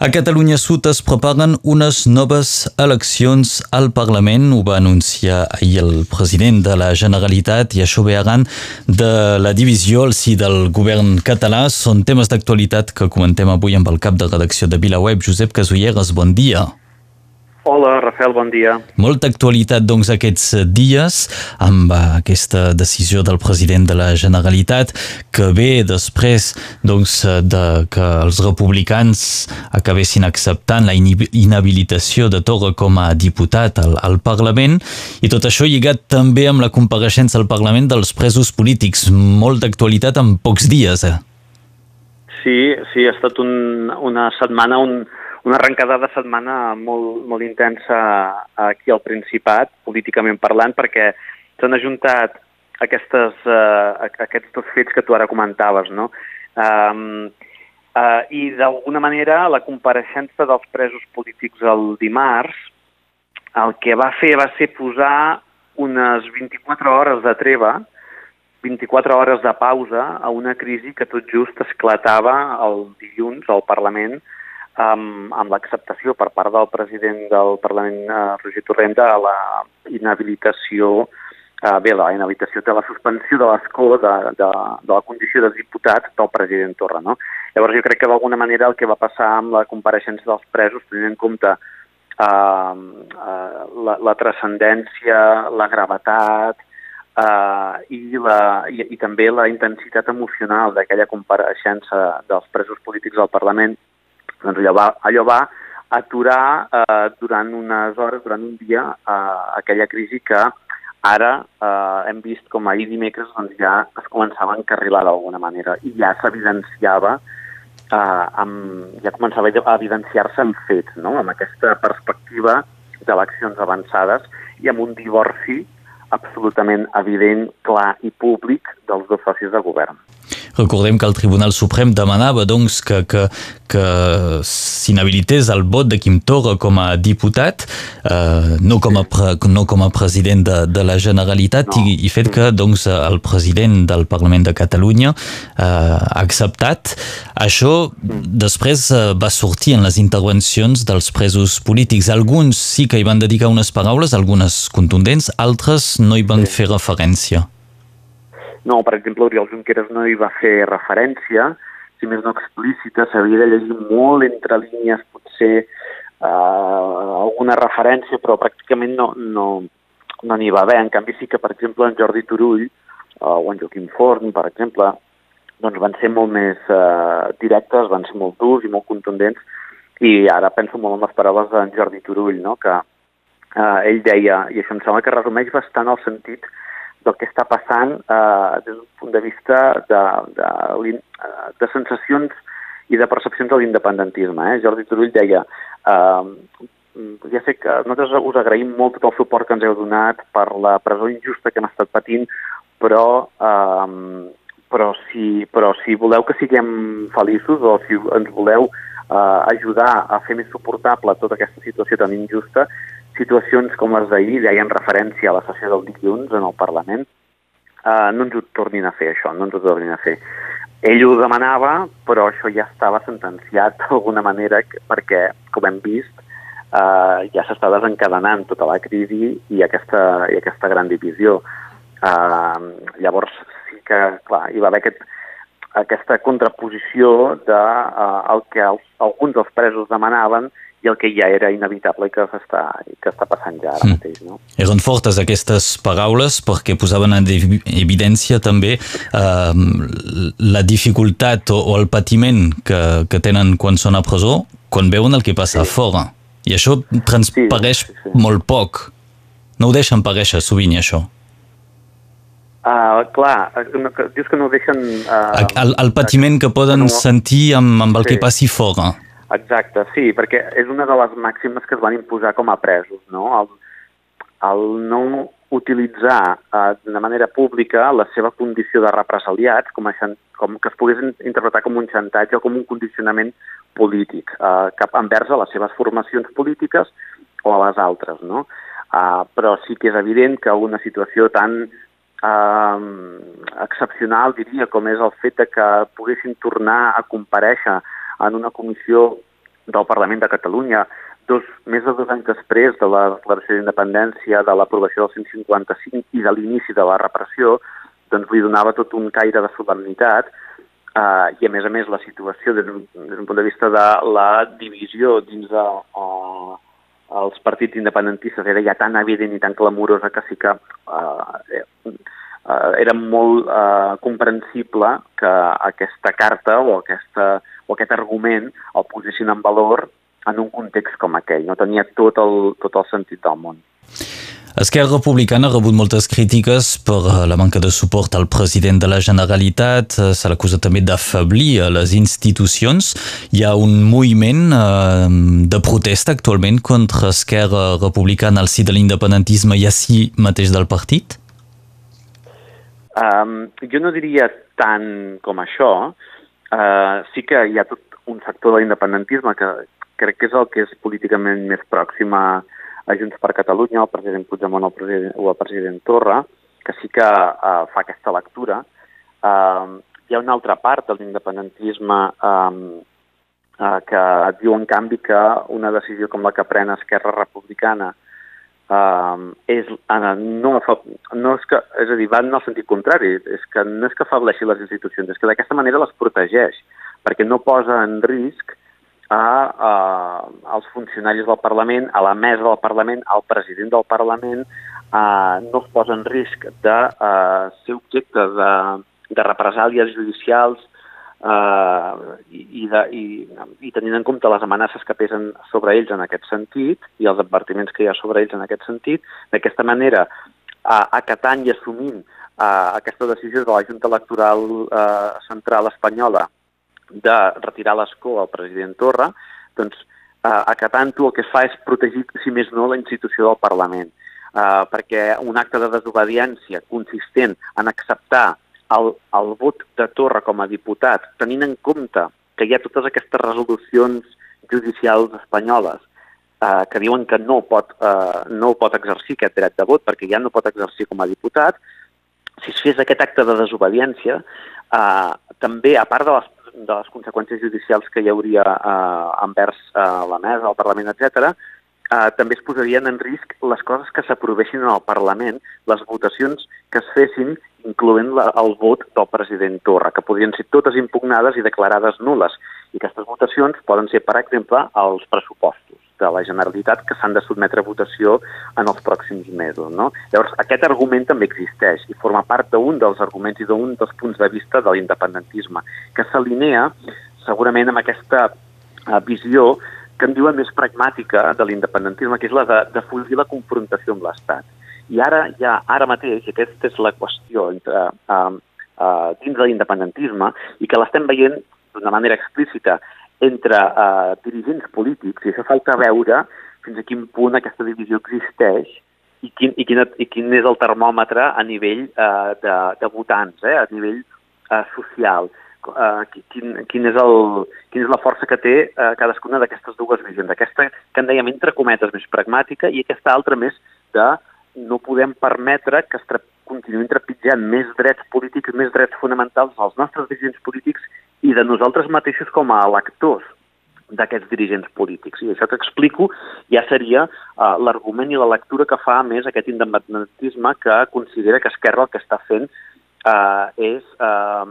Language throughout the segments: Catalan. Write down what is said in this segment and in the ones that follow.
A Catalunya Sud es preparen unes noves eleccions al Parlament. Ho va anunciar ahir el president de la Generalitat i això ve arran de la divisió al si del govern català. Són temes d'actualitat que comentem avui amb el cap de redacció de VilaWeb, Josep Casulleres. Bon dia. Hola, Rafael, bon dia. Molta actualitat, doncs, aquests dies amb aquesta decisió del president de la Generalitat que ve després, doncs, de que els republicans acabessin acceptant la inhabilitació de Torra com a diputat al, al Parlament i tot això lligat també amb la compareixença al Parlament dels presos polítics. Molta actualitat en pocs dies, eh? Sí, sí, ha estat un, una setmana on una arrencada de setmana molt, molt intensa aquí al Principat, políticament parlant, perquè s'han ajuntat aquestes, uh, aquests dos fets que tu ara comentaves, no? Um, uh, I d'alguna manera la compareixença dels presos polítics el dimarts el que va fer va ser posar unes 24 hores de treva, 24 hores de pausa a una crisi que tot just esclatava el dilluns al Parlament amb, amb l'acceptació per part del president del Parlament, eh, Roger Torrent, de la inhabilitació, eh, bé, la inhabilitació de la suspensió de l'escó de, de, de la condició de diputat del president Torra. No? Llavors jo crec que d'alguna manera el que va passar amb la compareixença dels presos, tenint en compte eh, eh, la, la transcendència, la gravetat, Uh, i, la, i, i també la intensitat emocional d'aquella compareixença dels presos polítics al Parlament doncs allò va, allò va aturar eh, durant unes hores, durant un dia, eh, aquella crisi que ara eh, hem vist com ahir dimecres doncs, ja es començava a encarrilar d'alguna manera i ja s'evidenciava eh, amb, ja començava a evidenciar-se en fets, no? amb aquesta perspectiva d'eleccions avançades i amb un divorci absolutament evident, clar i públic dels dos socis de govern. Recordem que el Tribunal Suprem demanava doncs, que, que, que s'inhabilités el vot de Quim Torra com a diputat, eh, no, com a pre, no com a president de, de la Generalitat, no. i, i fet que doncs, el president del Parlament de Catalunya eh, ha acceptat. Això després eh, va sortir en les intervencions dels presos polítics. Alguns sí que hi van dedicar unes paraules, algunes contundents, altres no hi van sí. fer referència. No, per exemple, Oriol Junqueras no hi va fer referència, si més no explícita, s'havia de llegir molt entre línies, potser eh, alguna referència, però pràcticament no no no n'hi va haver. En canvi, sí que, per exemple, en Jordi Turull eh, o en Joaquim Forn, per exemple, doncs van ser molt més eh, directes, van ser molt durs i molt contundents, i ara penso molt en les paraules d'en Jordi Turull, no? que eh, ell deia, i això em sembla que resumeix bastant el sentit del que està passant eh, des d'un punt de vista de, de, de sensacions i de percepcions de l'independentisme. Eh? Jordi Turull deia eh, ja sé que nosaltres us agraïm molt tot el suport que ens heu donat per la presó injusta que hem estat patint, però, eh, però, si, però si voleu que siguem feliços o si ens voleu eh, ajudar a fer més suportable tota aquesta situació tan injusta, situacions com les d'ahir, deien referència a la sessió del dilluns en el Parlament, eh, no ens ho tornin a fer, això, no ens ho tornin a fer. Ell ho demanava, però això ja estava sentenciat d'alguna manera perquè, com hem vist, eh, ja s'està desencadenant tota la crisi i aquesta, i aquesta gran divisió. Eh, llavors, sí que, clar, hi va haver aquest, aquesta contraposició de uh, el que els, alguns dels presos demanaven i el que ja era inevitable i que està, que està passant ja ara mm. mateix. No? Eren fortes aquestes paraules perquè posaven en evidència també eh, la dificultat o, o el patiment que, que tenen quan són a presó, quan veuen el que passa sí. a fora. I això transpareix sí, sí, sí. molt poc. No ho deixen pareixer sovint, això. Uh, clar, dius que no ho deixen... Uh, el, el patiment que poden no... sentir amb, amb el sí. que passi fora. Exacte, sí, perquè és una de les màximes que es van imposar com a presos, no? El, el no utilitzar eh, de manera pública la seva condició de represaliats com, a, com que es pogués interpretar com un xantatge o com un condicionament polític eh, cap envers a les seves formacions polítiques o a les altres, no? Eh, però sí que és evident que una situació tan eh, excepcional, diria, com és el fet de que poguessin tornar a compareixer en una comissió del Parlament de Catalunya, dos, més de dos anys després de la declaració d'independència, de l'aprovació del 155 i de l'inici de la repressió, doncs li donava tot un caire de solemnitat uh, i, a més a més, la situació des d'un, des d'un punt de vista de la divisió dins de, uh, els partits independentistes era ja tan evident i tan clamorosa que sí que uh, uh, era molt uh, comprensible que aquesta carta o, aquesta, o aquest argument el posessin en valor en un context com aquell. No tenia tot el, tot el sentit del món. Esquerra Republicana ha rebut moltes crítiques per eh, la manca de suport al president de la Generalitat, eh, se l'acusa també d'afablir eh, les institucions. Hi ha un moviment de protesta actualment contra Esquerra Republicana al si de l'independentisme i així mateix del partit? Um, jo no diria tant com això. Uh, sí que hi ha tot un sector de l'independentisme que, crec que és el que és políticament més pròxim a, a Junts per Catalunya, el president Puigdemont el president, o el president Torra, que sí que uh, fa aquesta lectura. Uh, hi ha una altra part de l'independentisme um, uh, que diu, en canvi, que una decisió com la que pren Esquerra Republicana uh, és, uh, no, no és que, és a dir, va en el sentit contrari, és que no és que afableixi les institucions, és que d'aquesta manera les protegeix, perquè no posa en risc a, a, als funcionaris del Parlament, a la mesa del Parlament, al president del Parlament, a, no es posa en risc de a, ser objecte de, de represàlies judicials eh, i, de, i, i tenint en compte les amenaces que pesen sobre ells en aquest sentit i els advertiments que hi ha sobre ells en aquest sentit, d'aquesta manera, eh, acatant i assumint eh, aquesta decisió de la Junta Electoral eh, Central Espanyola de retirar l'escó al president Torra, doncs eh, acatant-ho el que es fa és protegir, si més no, la institució del Parlament. Eh, perquè un acte de desobediència consistent en acceptar el, el vot de Torra com a diputat, tenint en compte que hi ha totes aquestes resolucions judicials espanyoles eh, que diuen que no pot, eh, no pot exercir aquest dret de vot perquè ja no pot exercir com a diputat, si es fes aquest acte de desobediència, eh, també, a part de les de les conseqüències judicials que hi hauria eh, envers eh, la mesa, el Parlament, etc. Eh, també es posarien en risc les coses que s'aprovessin en el Parlament, les votacions que es fessin, incloent la, el vot del president Torra, que podrien ser totes impugnades i declarades nules. I aquestes votacions poden ser, per exemple, els pressupostos de la Generalitat que s'han de sotmetre a votació en els pròxims mesos. No? Llavors, aquest argument també existeix i forma part d'un dels arguments i d'un dels punts de vista de l'independentisme, que s'alinea segurament amb aquesta uh, visió que en diuen més pragmàtica de l'independentisme, que és la de, de fugir la confrontació amb l'Estat. I ara, ja, ara mateix, aquesta és la qüestió entre, uh, uh, dins de l'independentisme, i que l'estem veient d'una manera explícita entre eh, dirigents polítics i això falta veure fins a quin punt aquesta divisió existeix i quin, i quin, i quin és el termòmetre a nivell eh, de, de votants, eh, a nivell eh, social. Eh, quin, quin, és el, quin és la força que té eh, cadascuna d'aquestes dues visions. Aquesta que en dèiem entre cometes més pragmàtica i aquesta altra més de no podem permetre que es continuïn trepitjant més drets polítics, més drets fonamentals dels nostres dirigents polítics i de nosaltres mateixos com a electors d'aquests dirigents polítics. I això que explico ja seria uh, l'argument i la lectura que fa més aquest independentisme que considera que Esquerra el que està fent uh, és uh,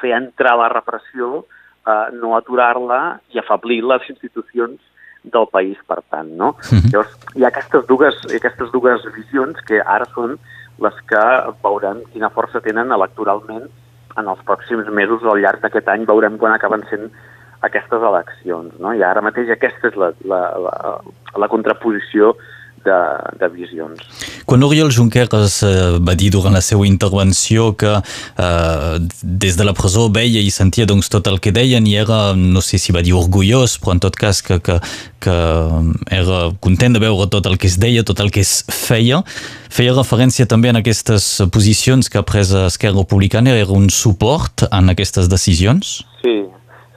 fer entrar la repressió, uh, no aturar-la i afablir les institucions del país, per tant, no? Mhm. -huh. Llavors, hi ha aquestes dues, aquestes dues visions que ara són les que veurem quina força tenen electoralment en els pròxims mesos, al llarg d'aquest any, veurem quan acaben sent aquestes eleccions. No? I ara mateix aquesta és la, la, la, la contraposició de, de visions. Quan Oriol Junqueras eh, va dir durant la seva intervenció que eh, des de la presó veia i sentia doncs, tot el que deien i era, no sé si va dir orgullós, però en tot cas que, que, que era content de veure tot el que es deia, tot el que es feia, feia referència també en aquestes posicions que ha pres Esquerra Republicana, era un suport en aquestes decisions? Sí,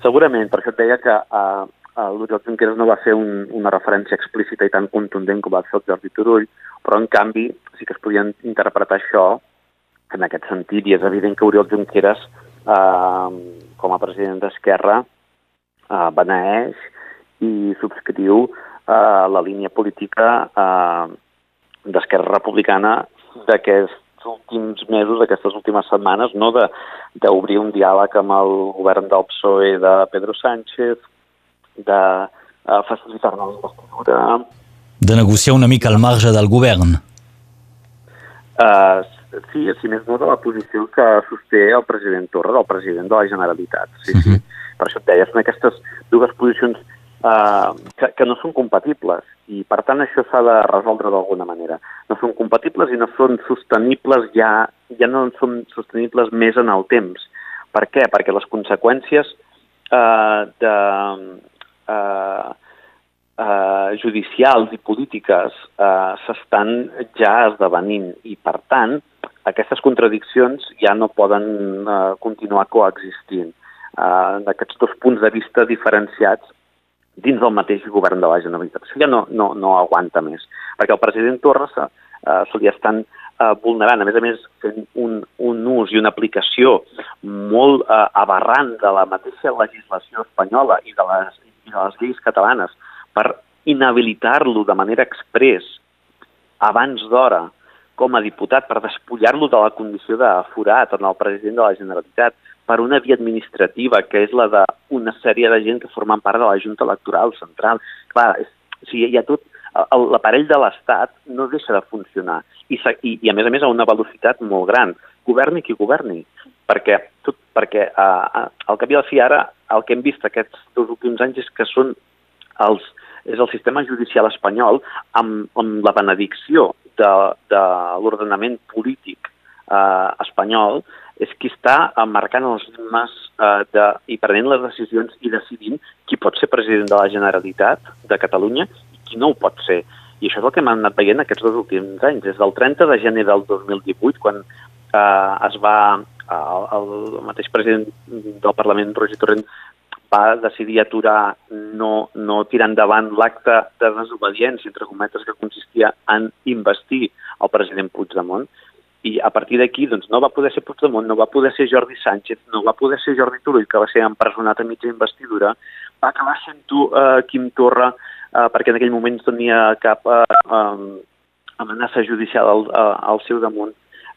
segurament, per això et deia que eh, l'Oriol Junqueras no va fer un, una referència explícita i tan contundent com va fer el Jordi Turull, però en canvi sí que es podien interpretar això en aquest sentit, i és evident que Oriol Junqueras, eh, com a president d'Esquerra, eh, beneeix i subscriu eh, la línia política eh, d'Esquerra Republicana d'aquests últims mesos, aquestes últimes setmanes, no d'obrir un diàleg amb el govern del PSOE de Pedro Sánchez, de uh, facilitar-ne la investidura... De negociar una mica al marge del govern. Uh, sí, si més no de la posició que sosté el president Torra, del president de la Generalitat. Sí, uh -huh. sí. Mhm. Per això et deia, són aquestes dues posicions uh, que, que no són compatibles i per tant això s'ha de resoldre d'alguna manera. No són compatibles i no són sostenibles ja, ja no són sostenibles més en el temps. Per què? Perquè les conseqüències eh, de, eh, eh, judicials i polítiques eh, s'estan ja esdevenint i per tant aquestes contradiccions ja no poden eh, continuar coexistint. Eh, d'aquests dos punts de vista diferenciats dins del mateix govern de la Generalitat. Això ja no, no, no aguanta més, perquè el president Torres eh, se li estan eh, vulnerant, a més a més fent un, un ús i una aplicació molt eh, aberrant de la mateixa legislació espanyola i de les, i de les lleis catalanes per inhabilitar-lo de manera express abans d'hora com a diputat per despullar-lo de la condició de forat en el president de la Generalitat per una via administrativa, que és la d'una sèrie de gent que formen part de la Junta Electoral Central. Clar, és, o sigui, hi ha tot... L'aparell de l'Estat no deixa de funcionar i, i, i, a més a més, a una velocitat molt gran. Governi qui governi, perquè, tot, perquè uh, al cap i al fi ara el que hem vist aquests dos últims anys és que són els, és el sistema judicial espanyol amb, amb la benedicció de, de l'ordenament polític eh, espanyol és qui està marcant els ritmes eh, de, i prenent les decisions i decidint qui pot ser president de la Generalitat de Catalunya i qui no ho pot ser. I això és el que hem anat veient aquests dos últims anys. Des del 30 de gener del 2018, quan eh, es va, el, el mateix president del Parlament, Roger Torrent, va decidir aturar, no, no tirar endavant l'acte de desobediència, entre cometes, que consistia en investir el president Puigdemont, i a partir d'aquí doncs, no va poder ser Puigdemont, no va poder ser Jordi Sánchez, no va poder ser Jordi Turull, que va ser empresonat a mitja investidura, va acabar sent tu, eh, Quim Torra, eh, perquè en aquell moment no tenia cap eh, eh, amenaça judicial al, eh, al seu damunt,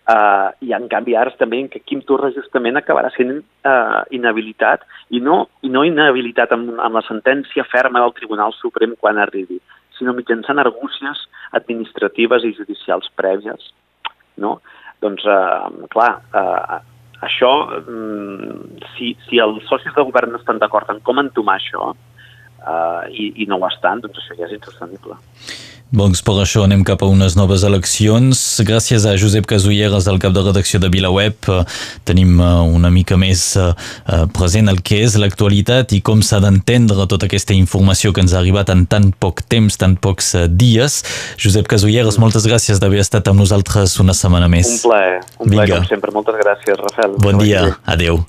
eh, i en canvi ara també en què Quim Torra justament acabarà sent eh, inhabilitat, i no, i no inhabilitat amb, amb la sentència ferma del Tribunal Suprem quan arribi, sinó mitjançant argúcies administratives i judicials prèvies no? Doncs, eh, clar, eh, això, mm, si, si els socis de govern no estan d'acord en com entomar això, eh, i, i no ho estan, doncs això ja és insostenible. Doncs per això anem cap a unes noves eleccions. Gràcies a Josep Casulleres, el cap de redacció de VilaWeb, tenim una mica més eh, present el que és l'actualitat i com s'ha d'entendre tota aquesta informació que ens ha arribat en tan poc temps, tan pocs dies. Josep Casulleres, moltes gràcies d'haver estat amb nosaltres una setmana més. Un plaer, un plaer com sempre. Moltes gràcies, Rafael. Bon dia, adeu.